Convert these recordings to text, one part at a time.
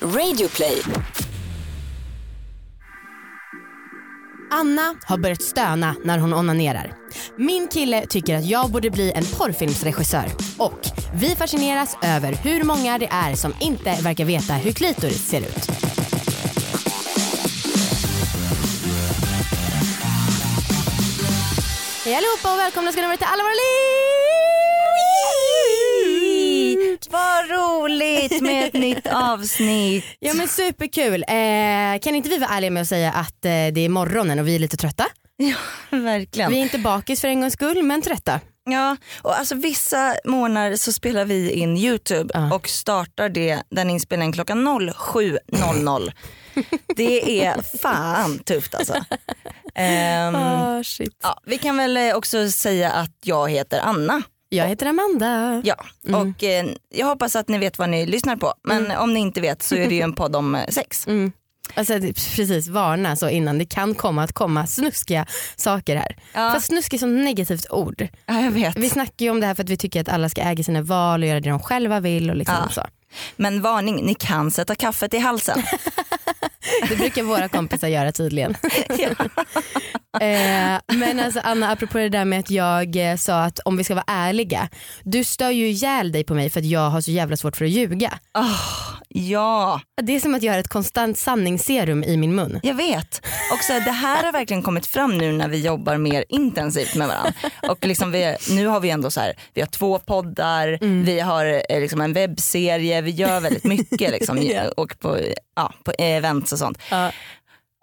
Radioplay. Anna har börjat stöna när hon onanerar. Min kille tycker att jag borde bli en porrfilmsregissör. Och vi fascineras över hur många det är som inte verkar veta hur klitoris ser ut. Hej allihopa och välkomna ska ni vara till Alla våra liv! Vad roligt med ett nytt avsnitt. Ja men superkul. Eh, kan inte vi vara ärliga med att säga att eh, det är morgonen och vi är lite trötta? Ja, verkligen. Vi är inte bakis för en gångs skull men trötta. Ja, och alltså vissa morgnar så spelar vi in YouTube Ja. och startar det, den inspelningen klockan 07.00. det är fan tufft alltså. Ah, shit. ja, vi kan väl eh, också säga att jag heter Anna. Jag heter Amanda. Ja, och eh, jag hoppas att ni vet vad ni lyssnar på. Men om ni inte vet så är det ju en podd om eh, sex. Mm. Alltså, precis, varna så innan. Det kan komma att komma snuskiga saker här. Ja. Fast snusk är som negativt ord. Ja, jag vet. Vi snackar ju om det här för att vi tycker att alla ska äga sina val och göra det de själva vill. Och liksom Ja. så. Men varning, ni kan sätta kaffet i halsen. Det brukar våra kompisar göra tydligen. eh, men alltså Anna, apropå det där med att jag eh, sa att om vi ska vara ärliga. Du stör ju ihjäl dig på mig för att jag har så jävla svårt för att ljuga. ja. Det är som att jag har ett konstant sanningsserum i min mun. Jag vet. Och så det här har verkligen kommit fram nu när vi jobbar mer intensivt med varandra. Och liksom vi, nu har vi ändå så här, vi har två poddar, vi har eh, liksom en webbserie, vi gör väldigt mycket liksom, Ja. och på, ja, på events och sånt. Ja.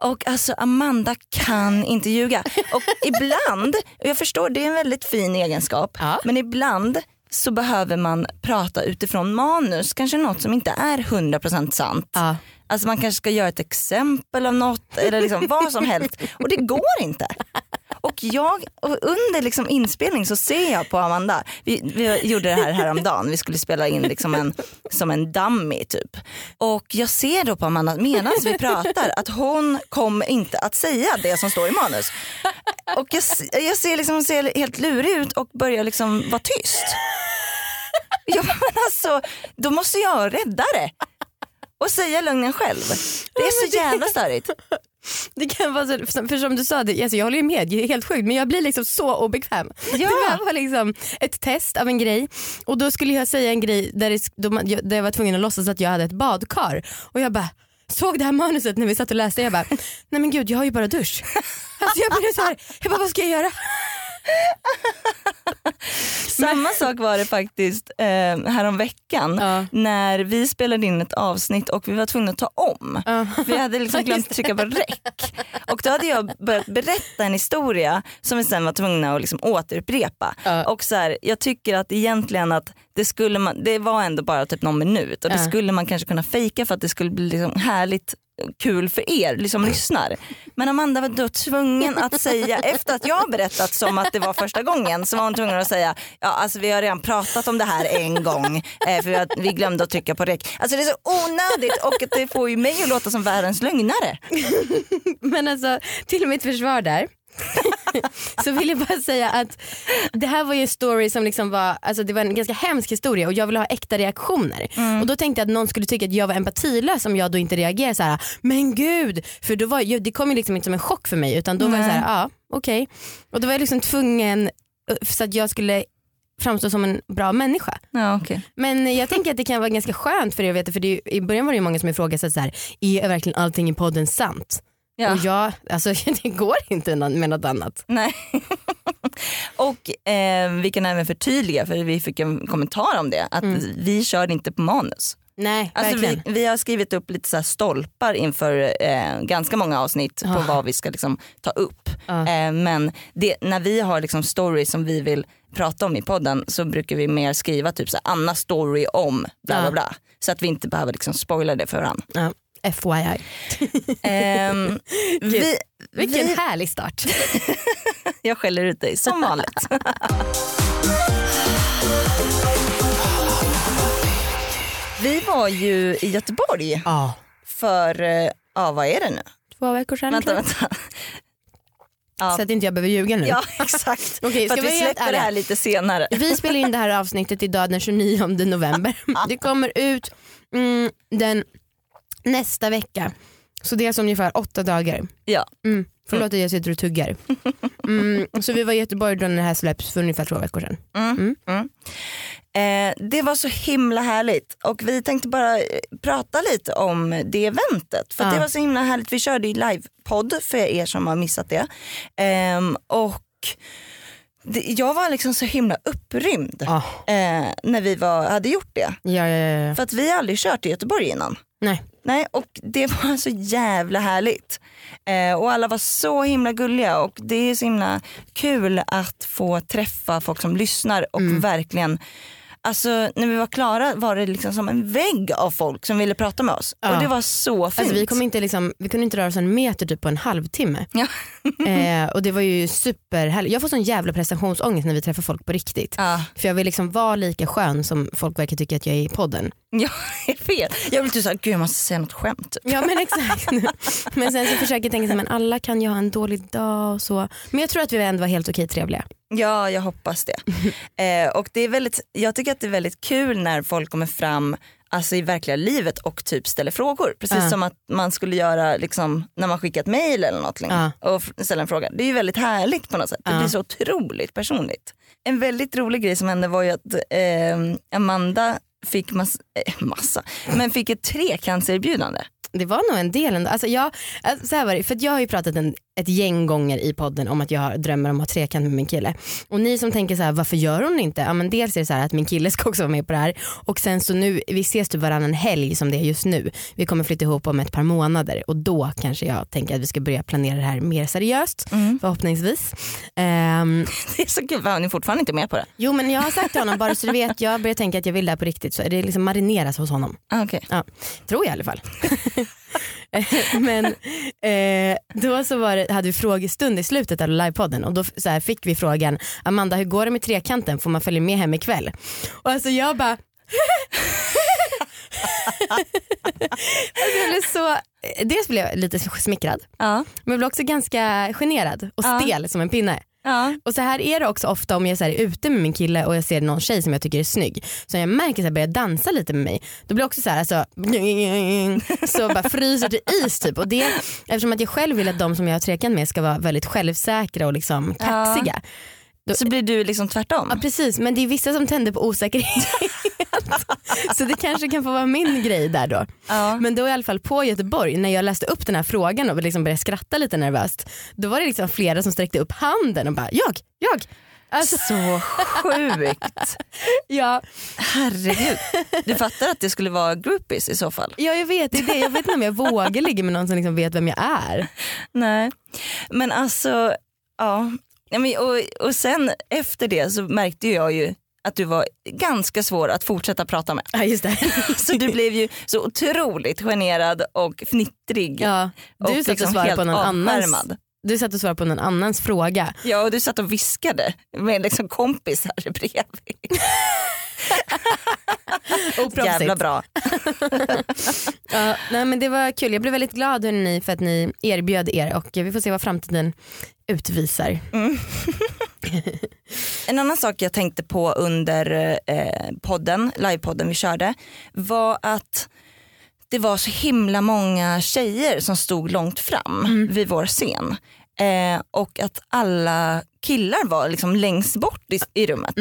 Och alltså Amanda kan inte ljuga. Och ibland, och jag förstår det är en väldigt fin egenskap, Ja. men ibland så behöver man prata utifrån manus, kanske något som inte är 100% sant. Ja. Alltså man kanske ska göra ett exempel av något eller liksom vad som helst och det går inte. Och jag, under liksom inspelning så ser jag på Amanda, vi, vi gjorde det här häromdagen, vi skulle spela in liksom en, som en dummy typ. Och jag ser då på Amanda medan vi pratar att hon kommer inte att säga det som står i manus. Och jag, jag ser liksom, hon ser helt lurig ut och börjar liksom vara tyst. Ja men alltså, då måste jag rädda det. Och säga lögnen själv. Det är så jävla störigt. Det kan vara så, för som du sa, det, alltså jag håller ju med, det är helt sjukt men jag blir liksom så obekväm. Ja. Det här var liksom ett test av en grej och då skulle jag säga en grej där, det, då man, där jag var tvungen att låtsas att jag hade ett badkar och jag bara såg det här manuset när vi satt och läste jag bara nej men gud jag har ju bara dusch. Alltså jag blev så här, jag bara vad ska jag göra? Samma sak var det faktiskt eh, häromveckan Ja. när vi spelade in ett avsnitt och vi var tvungna att ta om. Ja. Vi hade liksom glömt trycka på räck. Och då hade jag börjat berätta en historia som vi sen var tvungna att liksom återupprepa. Ja. Och så här, jag tycker att egentligen att det, skulle man, det var ändå bara typ någon minut och det skulle man kanske kunna fejka för att det skulle bli liksom härligt kul för er som lyssnar. Men Amanda var då tvungen att säga, efter att jag berättat som att det var första gången, så var hon tvungen att säga, ja alltså vi har redan pratat om det här en gång, eh, för att vi glömde att trycka på räck. Alltså det är så onödigt och det får ju mig att låta som världens lögnare. Men alltså till mitt försvar där så vill jag bara säga att det här var ju en story som liksom var, alltså det var en ganska hemsk historia och jag ville ha äkta reaktioner. Och då tänkte jag att någon skulle tycka att jag var empatilös om jag då inte reagerade så här. men gud, för då var, det kom ju liksom inte som en chock för mig utan då var det så här, ja okej. Och då var jag liksom tvungen eh, så att jag skulle framstå som en bra människa. Ja, okay. Men jag tänker att det kan vara ganska skönt för er att veta för det i början var det ju många som ifrågasatte så här, är verkligen allting i podden sant? Ja. Och jag, alltså det går inte med något annat. Nej. och eh, vi kan även förtydliga, för vi fick en kommentar om det, att vi kör inte på manus. Nej, Alltså vi, vi har skrivit upp lite så stolpar inför eh, ganska många avsnitt på Ah. vad vi ska liksom ta upp. Ja. Eh, men det, när vi har liksom stories som vi vill prata om i podden så brukar vi mer skriva typ så här, Anna story om bla bla Ja. bla. Så att vi inte behöver liksom spoila det för varandra. FYI. Ehm, vi, Vilken vi, härlig start. jag skäller ut dig som vanligt. vi var ju i Göteborg Ja. för, eh, ja vad är det nu? Två veckor sedan Vänta, vänta. Ja. Så att inte jag behöver ljuga nu. Ja exakt. Okej, För ska att vi släpper det här lite senare. Vi spelar in det här avsnittet idag den 29 november. Det kommer ut mm, den nästa vecka. Så det är alltså ungefär åtta dagar. Ja. Mm. Förlåt att jag sitter och tuggar. Mm. Så vi var i Göteborg då när det här släpps för ungefär två veckor sedan. Mm. Mm. Eh, det var så himla härligt och vi tänkte bara eh, prata lite om det eventet. För Ja. det var så himla härligt. Vi körde ju livepodd för er som har missat det. Ehm, och jag var liksom så himla upprymd Ah. eh, när vi var, hade gjort det. Ja, ja, ja, ja. För att vi har aldrig kört i Göteborg innan. Nej. Nej, och det var så jävla härligt. Eh, och alla var så himla gulliga och det är så himla kul att få träffa folk som lyssnar och Mm. verkligen Alltså när vi var klara var det liksom som en vägg av folk som ville prata med oss. Ja. Och det var så fint. Alltså, vi, kom inte liksom, vi kunde inte röra oss en meter typ på en halvtimme. Ja. eh, och det var ju superhärligt. Jag får sån jävla prestationsångest när vi träffar folk på riktigt. Ja, För jag vill liksom vara lika skön som folk verkar tycka att jag är i podden. jag är fel. Jag vill typ såhär, gud jag måste säga något skämt. Ja men exakt. men sen så försöker jag tänka så här, men alla kan ju ha en dålig dag och så. Men jag tror att vi ändå var helt okej trevliga. Ja, jag hoppas det. eh, och det är väldigt, jag tycker att det är väldigt kul när folk kommer fram alltså i verkliga livet och typ ställer frågor. Precis Ja. som att man skulle göra liksom, när man skickar ett mail eller något Ja. och ställa en fråga. Det är ju väldigt härligt på något sätt. Det Ja. blir så otroligt personligt. En väldigt rolig grej som hände var ju att eh, Amanda fick massa, eh, massa, men fick ett trekantserbjudande. Det var nog en del ändå. Alltså jag, alltså så här var det, för jag har ju pratat en, ett gäng gånger i podden om att jag drömmer om att ha trekant med min kille. Och ni som tänker så här, varför gör hon inte? Ja, men dels är det så här att min kille ska också vara med på det här och sen så nu, vi ses typ varannan helg som det är just nu. Vi kommer flytta ihop om ett par månader och då kanske jag tänker att vi ska börja planera det här mer seriöst förhoppningsvis. Ehm, Det är så kul, var ni fortfarande inte med på det? jo men jag har sagt till honom, bara så du vet, jag börjar tänka att jag vill det här på riktigt så är det liksom marineras hos honom. Ah, okay. Ja, tror jag i alla fall. Men eh, då så var det, hade vi frågestund i slutet av livepodden och då så här, fick vi frågan Amanda hur går det med trekanten, får man följa med hem ikväll? Och alltså jag bara alltså jag blev så, dels blev jag lite smickrad ja. men jag blev också ganska generad och Ja. stel som en pinne. Ja. Och så här är det också ofta om jag så här är ute med min kille och jag ser någon tjej som jag tycker är snygg. Så jag märker att jag börjar dansa lite med mig, då blir jag också så här, alltså, så bara fryser till is typ. Och det, eftersom att jag själv vill att de som jag har trekant med ska vara väldigt självsäkra och liksom kaxiga. Så blir du liksom tvärtom? Ja precis men det är vissa som tänder på osäkerhet. så det kanske kan få vara min grej där då. Ja. Men då i alla fall på Göteborg när jag läste upp den här frågan och liksom började skratta lite nervöst. Då var det liksom flera som sträckte upp handen och bara jag, jag. Alltså, Så sjukt. ja, Herregud. Du fattar att det skulle vara groupies i så fall? ja jag vet det det. Jag vet inte om jag vågar ligga med någon som liksom vet vem jag är. Nej. Men alltså, ja. Ja, men, och, och sen efter det så märkte jag ju att du var ganska svår att fortsätta prata med. Ja just det. Så du blev ju så otroligt generad och fnittrig. Ja, du och satt och liksom svarade helt på någon annans, avskärmad. du satt och svarade på någon annans fråga. Ja och du satt och viskade med liksom kompisar bredvid. Jävla bra. Ja, nej, men det var kul. Jag blev väldigt glad hörni, för att ni erbjöd er och vi får se vad framtiden utvisar. En annan sak jag tänkte på under eh, podden, livepodden vi körde var att det var så himla många tjejer som stod långt fram vid vår scen. Eh, och att alla killar var liksom längst bort i, i rummet.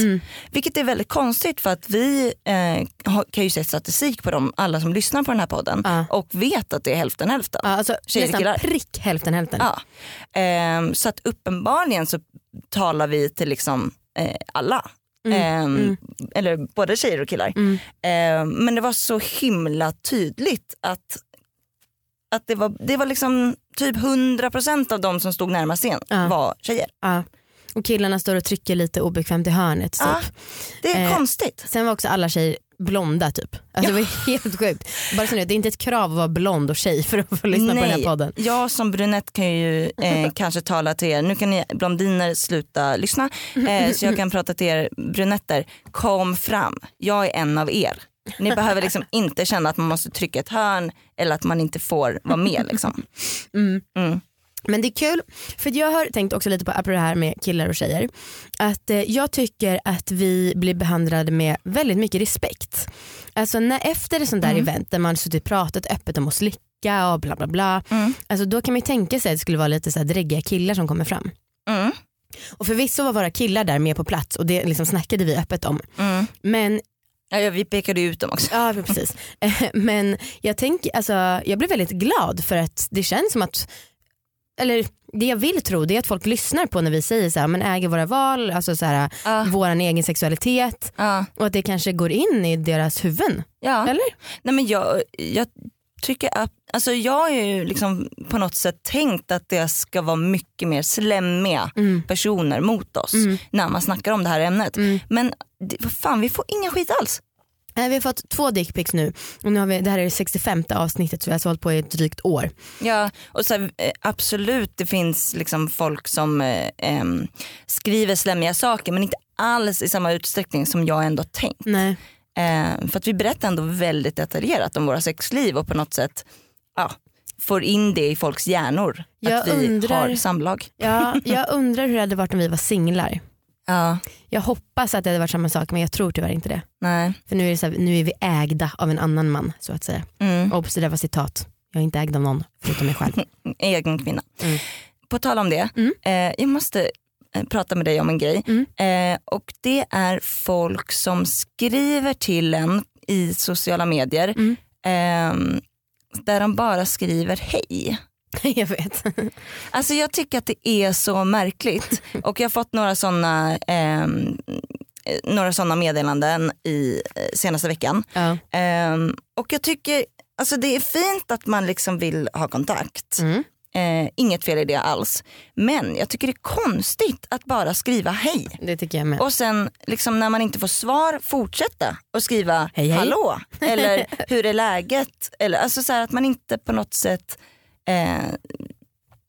Vilket är väldigt konstigt för att vi eh, kan ju se statistik på dem, alla som lyssnar på den här podden Ja. och vet att det är hälften hälften. Ja, alltså, Tjejer nästan killar. prick hälften hälften. Ja. Ehm, så att uppenbarligen så talar vi till liksom eh, alla. Ehm, Eller både tjejer och killar. Mm. Ehm, men det var så himla tydligt att, att det, var, det var liksom typ 100% av de som stod närmast scen Ja. var tjejer. Ja. Och killarna står och trycker lite obekvämt i hörnet. Typ. Ja. Det är Eh, konstigt. Sen var också alla tjejer blonda typ. Alltså, Det var helt sjukt. Bara så vet, det är inte ett krav att vara blond och tjej för att få lyssna på den här podden. jag som brunett kan ju eh, kanske tala till er, nu kan ni blondiner sluta lyssna, eh, så jag kan prata till er brunetter, kom fram, jag är en av er. Ni behöver liksom inte känna att man måste trycka ett hörn eller att man inte får vara med. Liksom. Mm. Mm. Men det är kul, för jag har tänkt också lite på apropå det här med killar och tjejer. Att eh, jag tycker att vi blir behandlade med väldigt mycket respekt. Alltså när, efter ett sånt där Mm. event där man suttit pratat öppet om att slicka och bla bla bla. Mm. Alltså då kan man ju tänka sig att det skulle vara lite så här dräggiga killar som kommer fram. Mm. Och förvisso var våra killar där med på plats och det liksom snackade vi öppet om. Mm. Men Ja, ja, vi pekade ut dem också. Ja precis. Eh, Men jag, tänker, alltså, jag blev väldigt glad för att det känns som att, eller det jag vill tro det är att folk lyssnar på när vi säger så här, men äger våra val, alltså så här, Ja. våran egen sexualitet Ja. och att det kanske går in i deras huvuden. Ja. Eller? Nej, men jag, jag tycker att, alltså jag har ju liksom på något sätt tänkt att det ska vara mycket mer slämmiga Mm. personer mot oss Mm. när man snackar om det här ämnet. Mm. Men vad fan vi får ingen skit alls. Eh, Vi har fått två dickpics nu och nu har vi, det här är det 65 avsnittet så vi har alltså hållit på i ett drygt år. Ja, och så här, eh, absolut det finns liksom folk som eh, skriver slämmiga saker men inte alls i samma utsträckning som jag ändå tänkt. Nej. Eh, för att vi berättar ändå väldigt detaljerat om våra sexliv och på något sätt ja, får in det i folks hjärnor. Jag att vi undrar- har samlag. Ja, jag undrar hur det hade varit om vi var singlar. Ja, Jag hoppas att det hade varit samma sak men jag tror tyvärr inte det. nej. För nu är, det så här, nu är vi ägda av en annan man så att säga. Mm. Oops, det där var citat. Jag är inte ägd av någon förutom mig själv. Egen kvinna. Mm. På tal om det, Mm. eh, jag måste prata med dig om en grej. Mm. Eh, och det är folk som skriver till en i sociala medier Mm. ehm, där de bara skriver hej. jag vet. Alltså jag tycker att det är så märkligt och jag har fått några sådana eh, några sådana meddelanden i eh, senaste veckan. Ja. Ehm, och jag tycker, alltså det är fint att man liksom vill ha kontakt. Mm. Eh, inget fel i det alls. Men jag tycker det är konstigt att bara skriva hej. Det tycker jag med. Och sen liksom när man inte får svar fortsätta och skriva Hej, hej. hallå eller hur är läget? Eller, alltså så här att man inte på något sätt eh,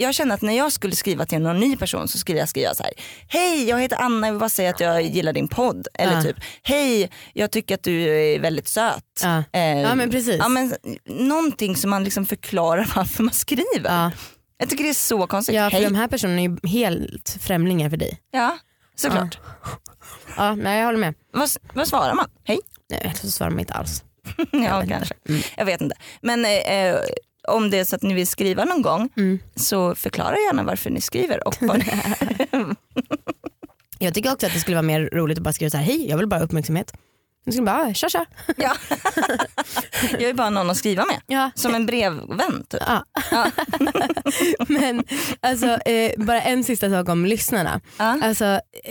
jag känner att när jag skulle skriva till någon ny person så skulle jag skriva så här. Hej jag heter Anna, jag vill bara säga att jag gillar din podd. Eller Ja. typ, hej jag tycker att du är väldigt söt. Ja. Eh, ja men precis. ja, men, någonting som man liksom förklarar varför man skriver. Ja. Jag tycker det är så konstigt. ja för hej. de här personerna är ju helt främlingar för dig. Ja, såklart. Ja, nej, jag håller med. Vad, vad svarar man? Hej? Nej, så svarar man inte alls. ja vet kanske. Mm. Jag vet inte. Men eh, om det är så att ni vill skriva någon gång Mm. så förklara gärna varför ni skriver. Och vad. Jag tycker också att det skulle vara mer roligt att bara skriva så här, hej jag vill bara ha uppmärksamhet. Du skulle bara, ah, tja tja. ja. jag är bara någon att skriva med. Ja. Som en brevvän typ. Ja. Ja. Men alltså, eh, bara en sista sak om lyssnarna. Ja. Alltså,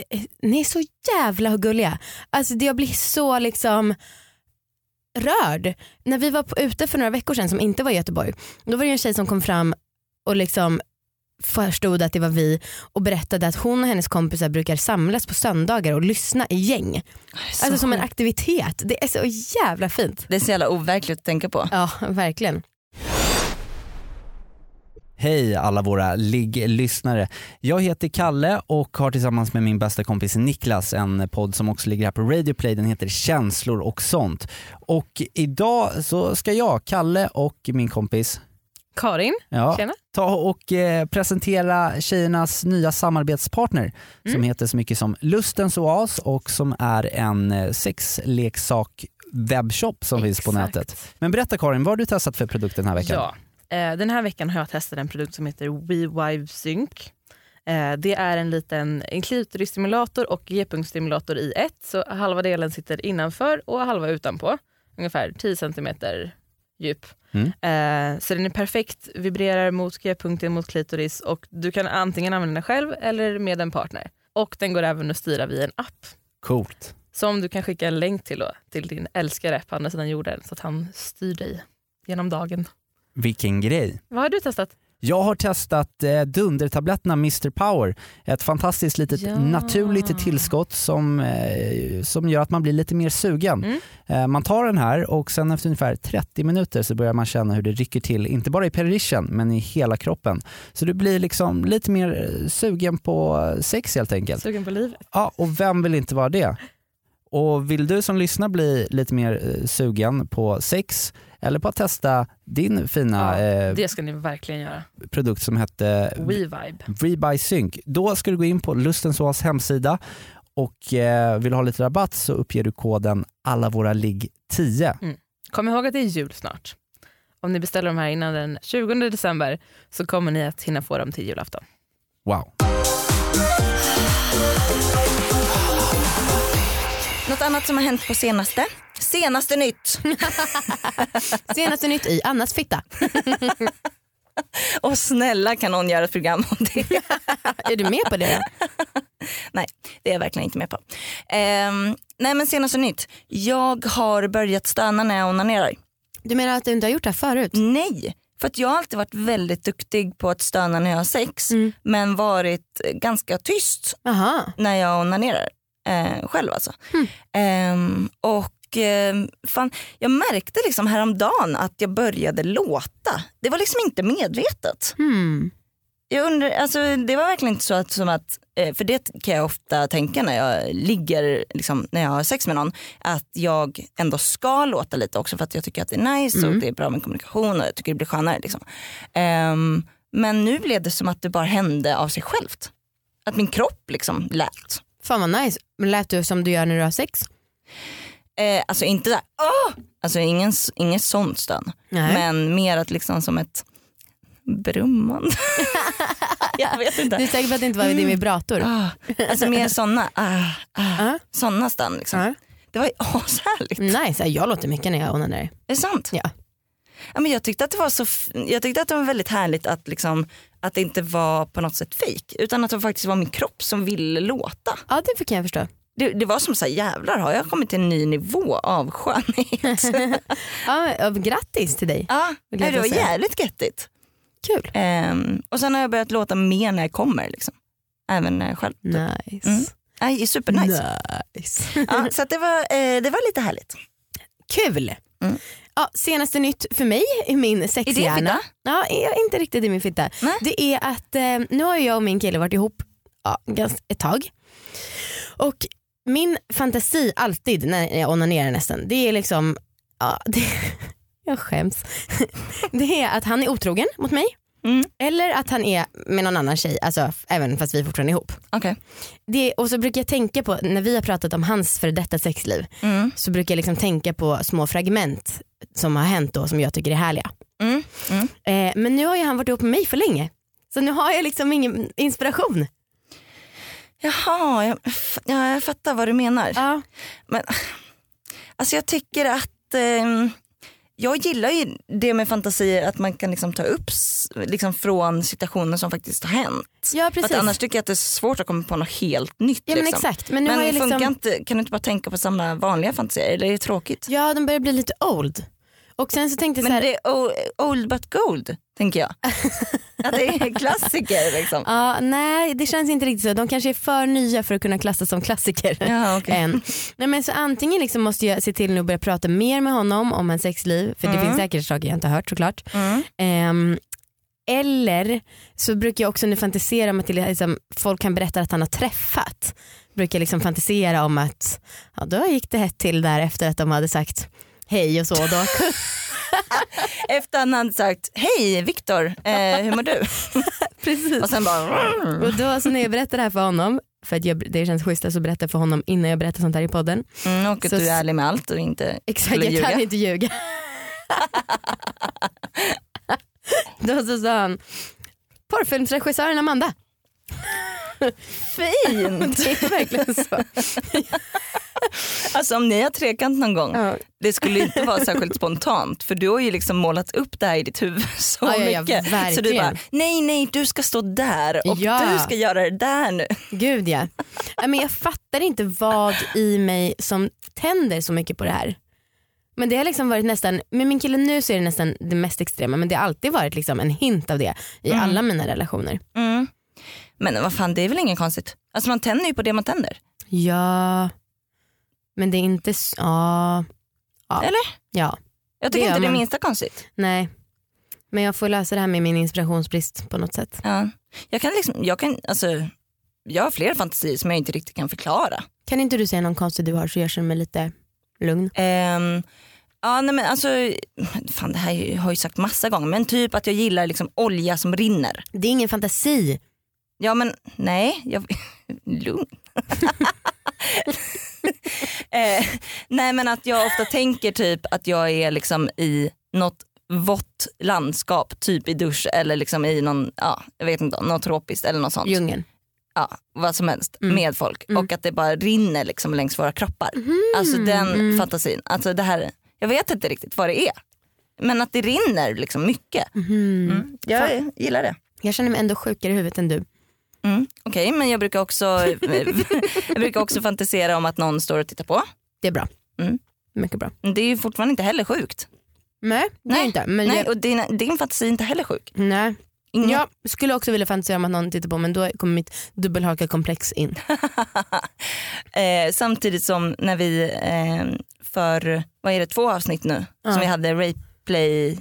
eh, ni är så jävla gulliga. Alltså, det- jag blir så liksom rörd. När vi var på, ute för några veckor sedan som inte var i Göteborg, då var det en tjej som kom fram och liksom förstod att det var vi och berättade att hon och hennes kompisar brukar samlas på söndagar och lyssna i gäng. Så Alltså som en aktivitet. Det är så jävla fint. Det är så jävla overkligt att tänka på. Ja, verkligen. Hej alla våra ligg-lyssnare. Jag heter Kalle och har tillsammans med min bästa kompis Niklas en podd som också ligger här på Radio Play. Den heter Känslor och sånt. Och idag så ska jag, Kalle och min kompis Karin, ja, tjena. ta och eh, presentera tjejernas nya samarbetspartner Mm. som heter så mycket som Lustens Oas och som är en eh, sexleksak webbshop som finns på Exakt. nätet. Men berätta Karin, vad har du testat för produkt den här veckan? Ja. Eh, den här veckan har jag testat en produkt som heter WeVive Sync. Eh, det är en liten en klitorisstimulator och g-punktstimulator i ett. Så halva delen sitter innanför och halva utanpå. Ungefär 10 cm djup. Mm. Eh, så den är perfekt, vibrerar mot g-punkten, mot klitoris och du kan antingen använda den själv eller med en partner. Och den går även att styra via en app. Coolt. Som du kan skicka en länk till, då, till din älskare på andra sidan jorden så att han styr dig genom dagen. Vilken grej. Vad har du testat? Jag har testat eh, dundertabletterna Mr Power. Ett fantastiskt litet Ja. naturligt tillskott som, eh, som gör att man blir lite mer sugen. Mm. Eh, man tar den här och sen efter ungefär 30 minuter så börjar man känna hur det rycker till, inte bara i perition men i hela kroppen. Så du blir liksom lite mer eh, sugen på sex helt enkelt. Sugen på livet? Ja, och vem vill inte vara det? Och vill du som lyssnar bli lite mer eh, sugen på sex eller på att testa din fina Ja, eh, Det ska ni verkligen göra. produkt som hette WeVibe. Rebuy Sync. Då ska du gå in på Lustensås hemsida och eh, vill du ha lite rabatt så uppger du koden alla våra ligg 10. Kom ihåg att det är jul snart. Om ni beställer de här innan den 20 december så kommer ni att hinna få dem till julafton. Wow. Något annat som har hänt på senaste? Senaste nytt. Senaste nytt i Annas fitta. Och snälla kan någon göra ett program om det? Är du med på det? Nej, det är jag verkligen inte med på. Ehm, nej men senaste nytt. Jag har börjat stöna när jag onanerar. Du menar att du inte har gjort det här förut? Nej, för att jag har alltid varit väldigt duktig på att stöna när jag har sex Mm. men varit ganska tyst Jaha. när jag onanerar. Eh, själv alltså. Mm. Ehm, och eh, fan, jag märkte liksom häromdagen att jag började låta. Det var liksom inte medvetet. Hmm. Jag undrar, alltså, det var verkligen inte så att, som att, eh, för det kan jag ofta tänka när jag ligger, liksom, när jag har sex med någon, att jag ändå ska låta lite också för att jag tycker att det är nice Mm. och det är bra med kommunikation och jag tycker det blir skönare. Liksom. Ehm, men nu blev det som att det bara hände av sig självt. Att min kropp liksom lät. Fan vad nice. Men lät du som du gör när du har sex? Eh, alltså inte såhär, åh! Alltså ingen, ingen sånt stön. Nej. Men mer att liksom som ett brummande. jag vet inte. Du är säker på att det inte var din vibrator? Ah, alltså mer såna, ah, ah, såna stön liksom. Ja. Det var ju ashärligt. Nice, jag låter mycket när jag onanerar. Är det sant? Ja. Ja, men jag tyckte att det var så jag tyckte att det var väldigt härligt att, liksom, att det inte var på något sätt fejk utan att det faktiskt var min kropp som ville låta. Ja det kan jag förstå. Det, det var som så här, jävlar har jag kommit till en ny nivå av skönhet? Ja, grattis till dig. ja, det var säga. jävligt göttigt. Kul. Ehm, och sen har jag börjat låta mer när jag kommer. Liksom. Även när jag själv. Nice. Mm. Nej, supernice. nice. Ja, så det, var, eh, det var lite härligt. Kul. Mm. Ja, senaste nytt för mig i min sexhjärna. fitta? Ja, inte riktigt i min fitta. Nej. Det är att eh, nu har jag och min kille varit ihop ja, ganska ett tag. Och min fantasi alltid när jag onanerar nästan, det är liksom, ja, det, jag skäms. Det är att han är otrogen mot mig. Mm. Eller att han är med någon annan tjej, alltså, även fast vi fortfarande är ihop. Okej. Det, och så brukar jag tänka på, när vi har pratat om hans för detta sexliv, Mm. så brukar jag liksom tänka på små fragment som har hänt då som jag tycker är härliga. Mm. Mm. Eh, men nu har ju han varit ihop med mig för länge. Så nu har jag liksom ingen inspiration. Jaha, jag, ja, jag fattar vad du menar. Ja. Men, alltså jag tycker att ehm, jag gillar ju det med fantasier att man kan liksom ta upp liksom från situationer som faktiskt har hänt. Ja För precis. att annars tycker jag att det är svårt att komma på något helt nytt. ja men liksom. exakt. Men nu Men har jag funkar liksom, inte, kan du inte bara tänka på samma vanliga fantasier eller är det tråkigt? ja de börjar bli lite old. Och sen så tänkte jag så Men här, det är old but gold tänker jag. att det är klassiker liksom. ja, nej det känns inte riktigt så. De kanske är för nya för att kunna klassas som klassiker. Ja, okej. än. Nej, men så antingen liksom måste jag se till nu att börja prata mer med honom om en sexliv, för det Mm. finns säkert saker jag inte har hört såklart. Mm. Ehm, eller så brukar jag också nu fantisera om att det liksom, folk kan berätta att han har träffat. Brukar liksom fantisera om att ja, då gick det hett till där efter att de hade sagt hej och så. Då. Efter han hade sagt hej Viktor, eh, hur mår du? Precis. Och sen bara Och då så när jag berättar det här för honom, för att jag, det känns schysst att berätta för honom innan jag berättar sånt här i podden. mm, och att Så- du är ärlig med allt och inte Exakt, jag ljuga. kan inte ljuga. då så sa han, porrfilmsregissören Amanda. Fint! Det är verkligen så. Alltså om ni har trekant någon gång, Ja. det skulle inte vara särskilt spontant för du har ju liksom målat upp det här i ditt huvud så Ja, ja, mycket. så du bara, nej nej du ska stå där och du ska göra det där nu. Gud ja. Men jag fattar inte vad i mig som tänder så mycket på det här. Men det har liksom varit nästan, med min kille nu så är det nästan det mest extrema men det har alltid varit liksom en hint av det i Mm. alla mina relationer. Mm. Men vad fan det är väl inget konstigt. Alltså man tänder ju på det man tänder. Ja, men det är inte ja. ja. Eller? Ja, Jag Det tycker gör inte det är man. minsta konstigt. nej. Men jag får lösa det här med min inspirationsbrist på något sätt. Ja. Jag kan liksom, jag kan, alltså jag har flera fantasier som jag inte riktigt kan förklara. Kan inte du säga någon konstig du har så jag känner mig lite lugn? Ehm, Ja nej men alltså, fan det här har jag ju sagt massa gånger men typ att jag gillar liksom olja som rinner. Det är ingen fantasi. Ja men nej, jag, lugn. eh, nej men att jag ofta tänker typ att jag är liksom i något vått landskap, typ i dusch eller liksom i någon, ja jag vet inte, något tropiskt eller något sånt. Djungeln. Ja, vad som helst Mm. med folk Mm. och att det bara rinner liksom längs våra kroppar. Alltså den Mm. fantasin, alltså det här, jag vet inte riktigt vad det är. Men att det rinner liksom mycket. Mhm. Mm. Jag gillar det. Jag känner mig ändå sjukare i huvudet än du. Mm. Okej men jag brukar, också, jag brukar också fantisera om att någon står och tittar på. Det är bra. Mm. Mycket bra. Det är ju fortfarande inte heller sjukt. Nej, det är inte. Men Nej, jag, och din, din fantasi är inte heller sjuk. nej. Ingen... Jag skulle också vilja fantisera om att någon tittar på men då kommer mitt dubbelhaka-komplex in. eh, samtidigt som när vi eh, för, vad är det, två avsnitt nu Ja. som vi hade Rayplay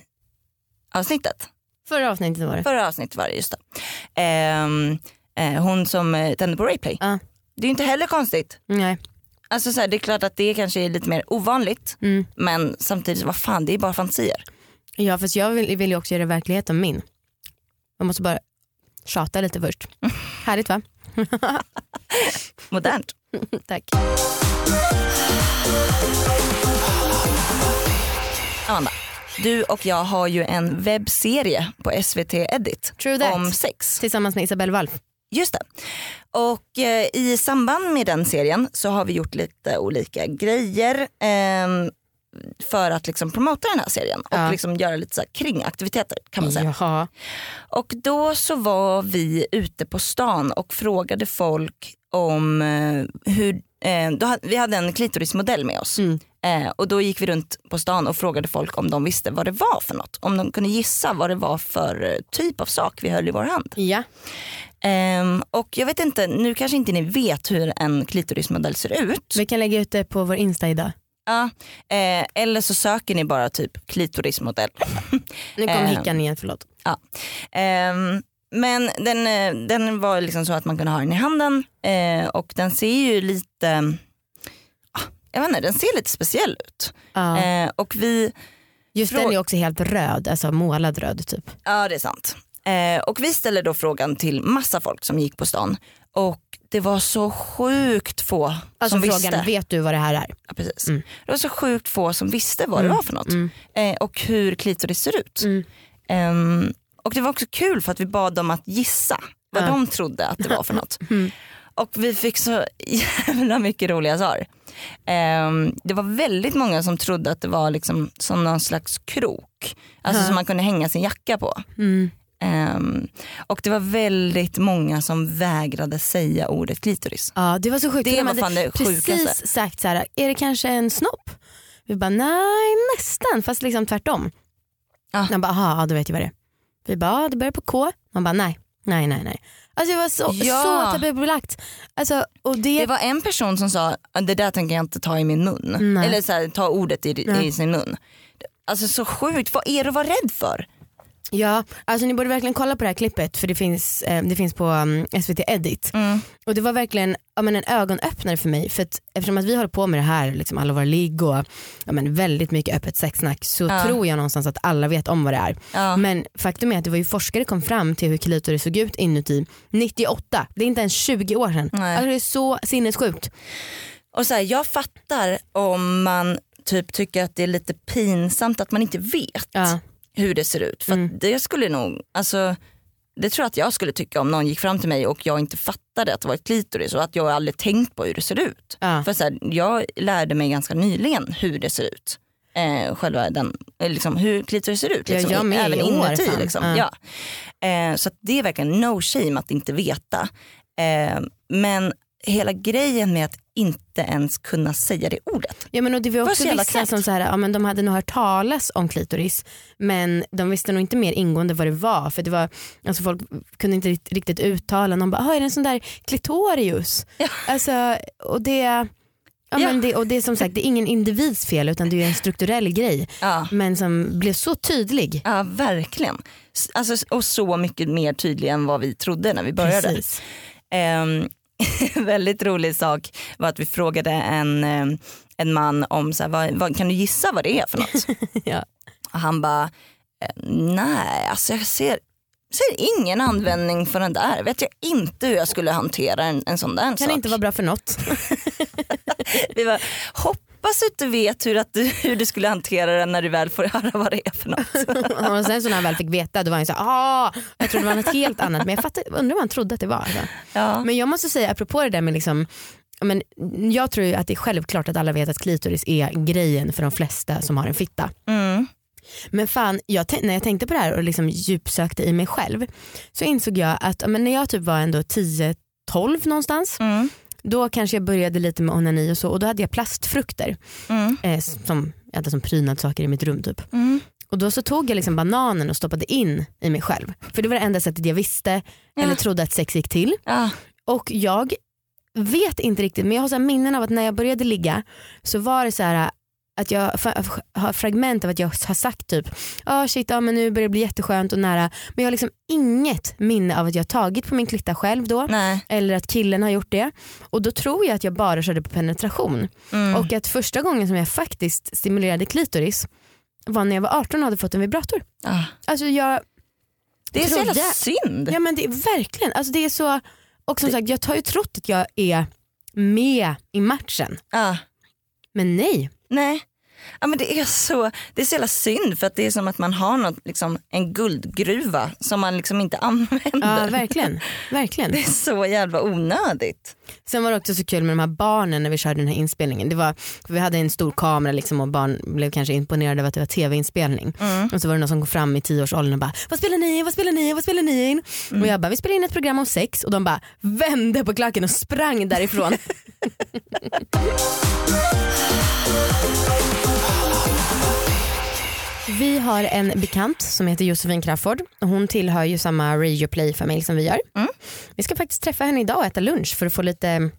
avsnittet. Förra avsnittet var det. Förra avsnittet var det just det. Ehm, eh, hon som eh, tände på Rayplay. Ja. Det är ju inte heller konstigt. Nej. Alltså så här, det är klart att det kanske är lite mer ovanligt Mm. men samtidigt, vad fan det är bara fantasier. Ja fast jag vill, vill ju också göra verklighet av min. Jag måste bara tjata lite först. Härligt va? Modernt. Tack. Amanda, du och jag har ju en webbserie på SVT Edit True that. om sex. Tillsammans med Isabelle Walf. Just det. Och eh, i samband med den serien så har vi gjort lite olika grejer ehm, för att liksom promota den här serien och Ja. liksom göra lite så kringaktiviteter kan man säga. Jaha. Och då så var vi ute på stan och frågade folk om eh, hur, eh, då vi hade en klitorismodell med oss. Mm. Eh, och då gick vi runt på stan och frågade folk om de visste vad det var för något. Om de kunde gissa vad det var för eh, typ av sak vi höll i vår hand. Ja. Ehm, och jag vet inte, nu kanske inte ni vet hur en klitorismodell ser ut. Vi kan lägga ut det på vår Insta idag. Ja, eh, eller så söker ni bara typ klitorismodell. Nu kom Ehm. hickan igen, förlåt. Ehm, men den, eh, den var liksom så att man kunde ha den i handen eh, och den ser ju lite, ah, jag vet inte, den ser lite speciell ut. Ja. Eh, och vi, Just den är också helt röd, alltså målad röd typ. ja det är sant. Eh, och vi ställde då frågan till massa folk som gick på stan och det var så sjukt få Alltså som frågan, visste. vet du vad det här är? Ja, precis. Mm. Det var så sjukt få som visste vad Mm. det var för något Mm. eh, och hur klitoris ser ut. Mm. Ehm, och det var också kul för att vi bad dem att gissa vad de trodde att det var för något. Mm. Och vi fick så jävla mycket roliga svar. Ehm, det var väldigt många som trodde att det var liksom som någon slags krok. Alltså Ja. som man kunde hänga sin jacka på. Mm. Ehm, och det var väldigt många som vägrade säga ordet klitoris. Ja det var så sjukt. Det de var fan det sjukaste. precis sagt så här, är det kanske en snopp? Vi bara nej nästan fast liksom tvärtom. Ja. De bara aha ja, då vet jag vad det är. Vi bara det börjar på K. Man bara nej, nej, nej. nej. Alltså det var så, Ja. så tabubelagt. Alltså, och det, Det var en person som sa det där tänker jag inte ta i min mun. Nej. Eller så här, ta ordet i, i sin mun. Alltså så sjukt, vad är du att vara rädd för? Ja, alltså ni borde verkligen kolla på det här klippet för det finns, eh, det finns på um, SVT Edit. Mm. Och det var verkligen ja, men en ögonöppnare för mig. För att, eftersom att vi håller på med det här, liksom alla våra ligg och ja, men väldigt mycket öppet sexsnack så Ja. tror jag någonstans att alla vet om vad det är. Ja. Men faktum är att det var ju forskare kom fram till hur klitoris såg ut inuti 98. Det är inte ens 20 år sedan. Nej. Alltså det är så sinnessjukt. Och så här, jag fattar om man typ tycker att det är lite pinsamt att man inte vet Ja. Hur det ser ut. För Mm. det skulle nog, alltså det tror jag att jag skulle tycka om någon gick fram till mig och jag inte fattade att det var ett klitoris och att jag aldrig tänkt på hur det ser ut. Ja. För så här, jag lärde mig ganska nyligen hur det ser ut. Eh, själva den, eh, liksom, hur klitoris ser ut. Liksom, jag med även inuti. Liksom. Ja. Ja. Eh, så det är verkligen no shame att inte veta. Eh, men hela grejen med att inte ens kunna säga det ordet. Ja, men och det var också vissa knäppt. som så här, ja, men de hade nog hört talas om klitoris men de visste nog inte mer ingående vad det var för det var, alltså folk kunde inte rikt- riktigt uttala, de bara "Ah, är det en sån där klitorius? Ja. Alltså, och det, ja, Ja. Men det, och det är som sagt det är ingen individs fel utan det är en strukturell grej Ja. men som blev så tydlig. Ja verkligen. Alltså, och så mycket mer tydlig än vad vi trodde när vi började. Precis. En väldigt rolig sak var att vi frågade en, eh, en man om så här, vad, vad, kan du gissa vad det är för något? Ja. Och han bara, eh, nej alltså jag ser, ser ingen användning för den där. Vet jag inte hur jag skulle hantera en, en sån där Kan sak. inte vara bra för något. Vi bara, hoppas att du vet hur, att du, hur du skulle hantera den när du väl får höra vad det är för något. och sen så när han väl fick veta då var han så ah, jag trodde det var något helt annat men jag fattar, undrar vad han trodde att det var. Alltså. Ja. Men jag måste säga apropå det där med liksom men jag tror ju att det är självklart att alla vet att klitoris är grejen för de flesta som har en fitta. Mm. Men fan, jag när jag tänkte på det här och liksom djupsökte i mig själv så insåg jag att men när jag typ var ändå 10-12 någonstans Mm. Då kanske jag började lite med onani och så och då hade jag plastfrukter Mm. eh, som jag hade som prydnadssaker i mitt rum typ. Mm. Och då så tog jag liksom bananen och stoppade in i mig själv. För det var det enda sättet jag visste Ja. eller trodde att sex gick till. Ja. Och jag vet inte riktigt men jag har så minnen av att när jag började ligga så var det så här att jag har fragment av att jag har sagt typ oh shit ja, men nu börjar det bli jätteskönt och nära men jag har liksom inget minne av att jag har tagit på min klitta själv då Nej. eller att killen har gjort det och då tror jag att jag bara körde på penetration Mm. och att första gången som jag faktiskt stimulerade klitoris var när jag var 18 och hade fått en vibrator. Ah. Alltså jag, Det är så jävla synd. ja men det är verkligen, alltså det är så, och som sagt jag har ju trott att jag är med i matchen Ja. men nej. Nej. Ja, men det, är så, det är så jävla synd för att det är som att man har något, liksom, en guldgruva som man liksom inte använder. Ja verkligen. verkligen. Det är så jävla onödigt. Sen var det också så kul med de här barnen när vi körde den här inspelningen. Det var, vi hade en stor kamera liksom och barn blev kanske imponerade av att det var tv-inspelning. Och så var det någon som kom fram i tioårsåldern och bara vad spelar ni in, vad spelar ni in, vad spelar ni in? Och jag bara vi spelar in ett program om sex och de bara vände på klacken och sprang därifrån. Vi har en bekant som heter Josefin Crafoord. Hon tillhör ju samma Radio Play-familj som vi gör. Mm. Vi ska faktiskt träffa henne idag och äta lunch för att få lite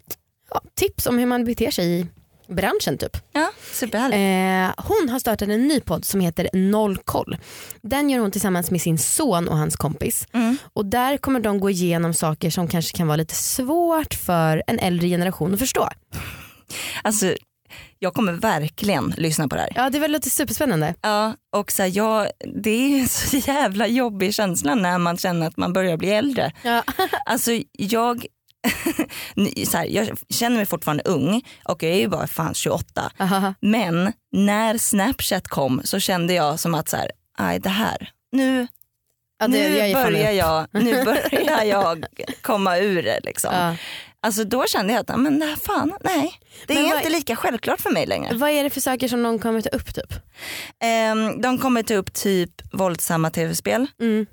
ja, tips om hur man beter sig i branschen typ. Ja. Eh, hon har startat en ny podd som heter Noll koll. Den gör hon tillsammans med sin son och hans kompis. Mm. Och där kommer de gå igenom saker som kanske kan vara lite svårt för en äldre generation att förstå. Alltså, jag kommer verkligen lyssna på det här. Ja det lite superspännande. Ja, och så här, jag, det är en så jävla jobbig känsla när man känner att man börjar bli äldre. Ja. Alltså jag, så här, jag känner mig fortfarande ung och jag är ju bara fan 28. Aha. Men när Snapchat kom så kände jag som att så här, aj det här, nu, Ja, det, nu, jag börjar jag, nu börjar jag komma ur det. Liksom. Ja. Alltså då kände jag att men här, fan, nej. Det Men är vad- inte lika självklart för mig längre. Vad är det för saker som någon kommer ta upp typ? Ehm, de kommer ta upp typ våldsamma tv-spel, Mm.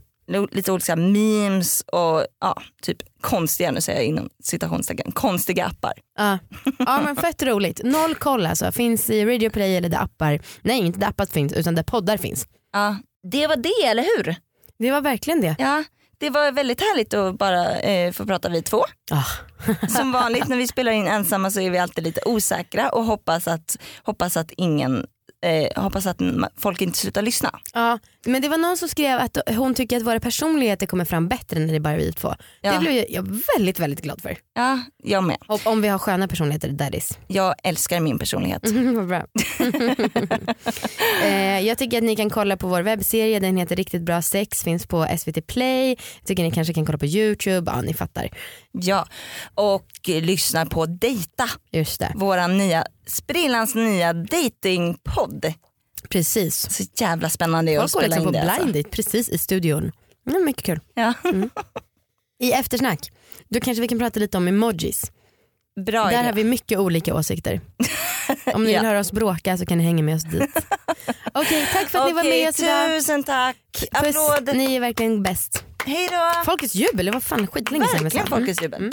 lite olika memes och ja, typ konstiga, nu säger jag inom citationstecken, konstiga appar. Ja. ja men fett roligt. Noll koll alltså. Finns i Radio Play eller där appar, nej inte där appar finns utan där poddar finns. Ja, det var det, eller hur? Det var verkligen det. Ja, det var väldigt härligt att bara eh, få prata vi två. Ah. Som vanligt när vi spelar in ensamma så är vi alltid lite osäkra och hoppas att, hoppas att ingen eh, hoppas att folk inte slutar lyssna. Ja, men det var någon som skrev att hon tycker att våra personligheter kommer fram bättre när det är bara vi två. Ja. Det blev jag väldigt väldigt glad för. Ja, jag med. Och om vi har sköna personligheter, is. Jag älskar min personlighet. Vad bra. eh, jag tycker att ni kan kolla på vår webbserie, den heter Riktigt bra sex, finns på SVT Play. Jag tycker ni kanske kan kolla på YouTube, ja ni fattar. Ja, och lyssna på Dejta, Just det, våran nya, sprillans nya datingpodd. precis. Så jävla spännande att Folk går spela liksom in på det. blind Alltså. date precis i studion. Mm, mycket kul. Ja. I eftersnack, då kanske vi kan prata lite om emojis. Bra Där idé. har vi mycket olika åsikter. Om ni Ja. vill höra oss bråka så kan ni hänga med oss dit. Okej, tack för att ni var med oss idag. tusen tack. Puss, Applåd. ni är verkligen bäst. Hej då. Folkets jubel, det var fan skitlänge sedan vi Verkligen sa. Mm. folkets jubel. Mm.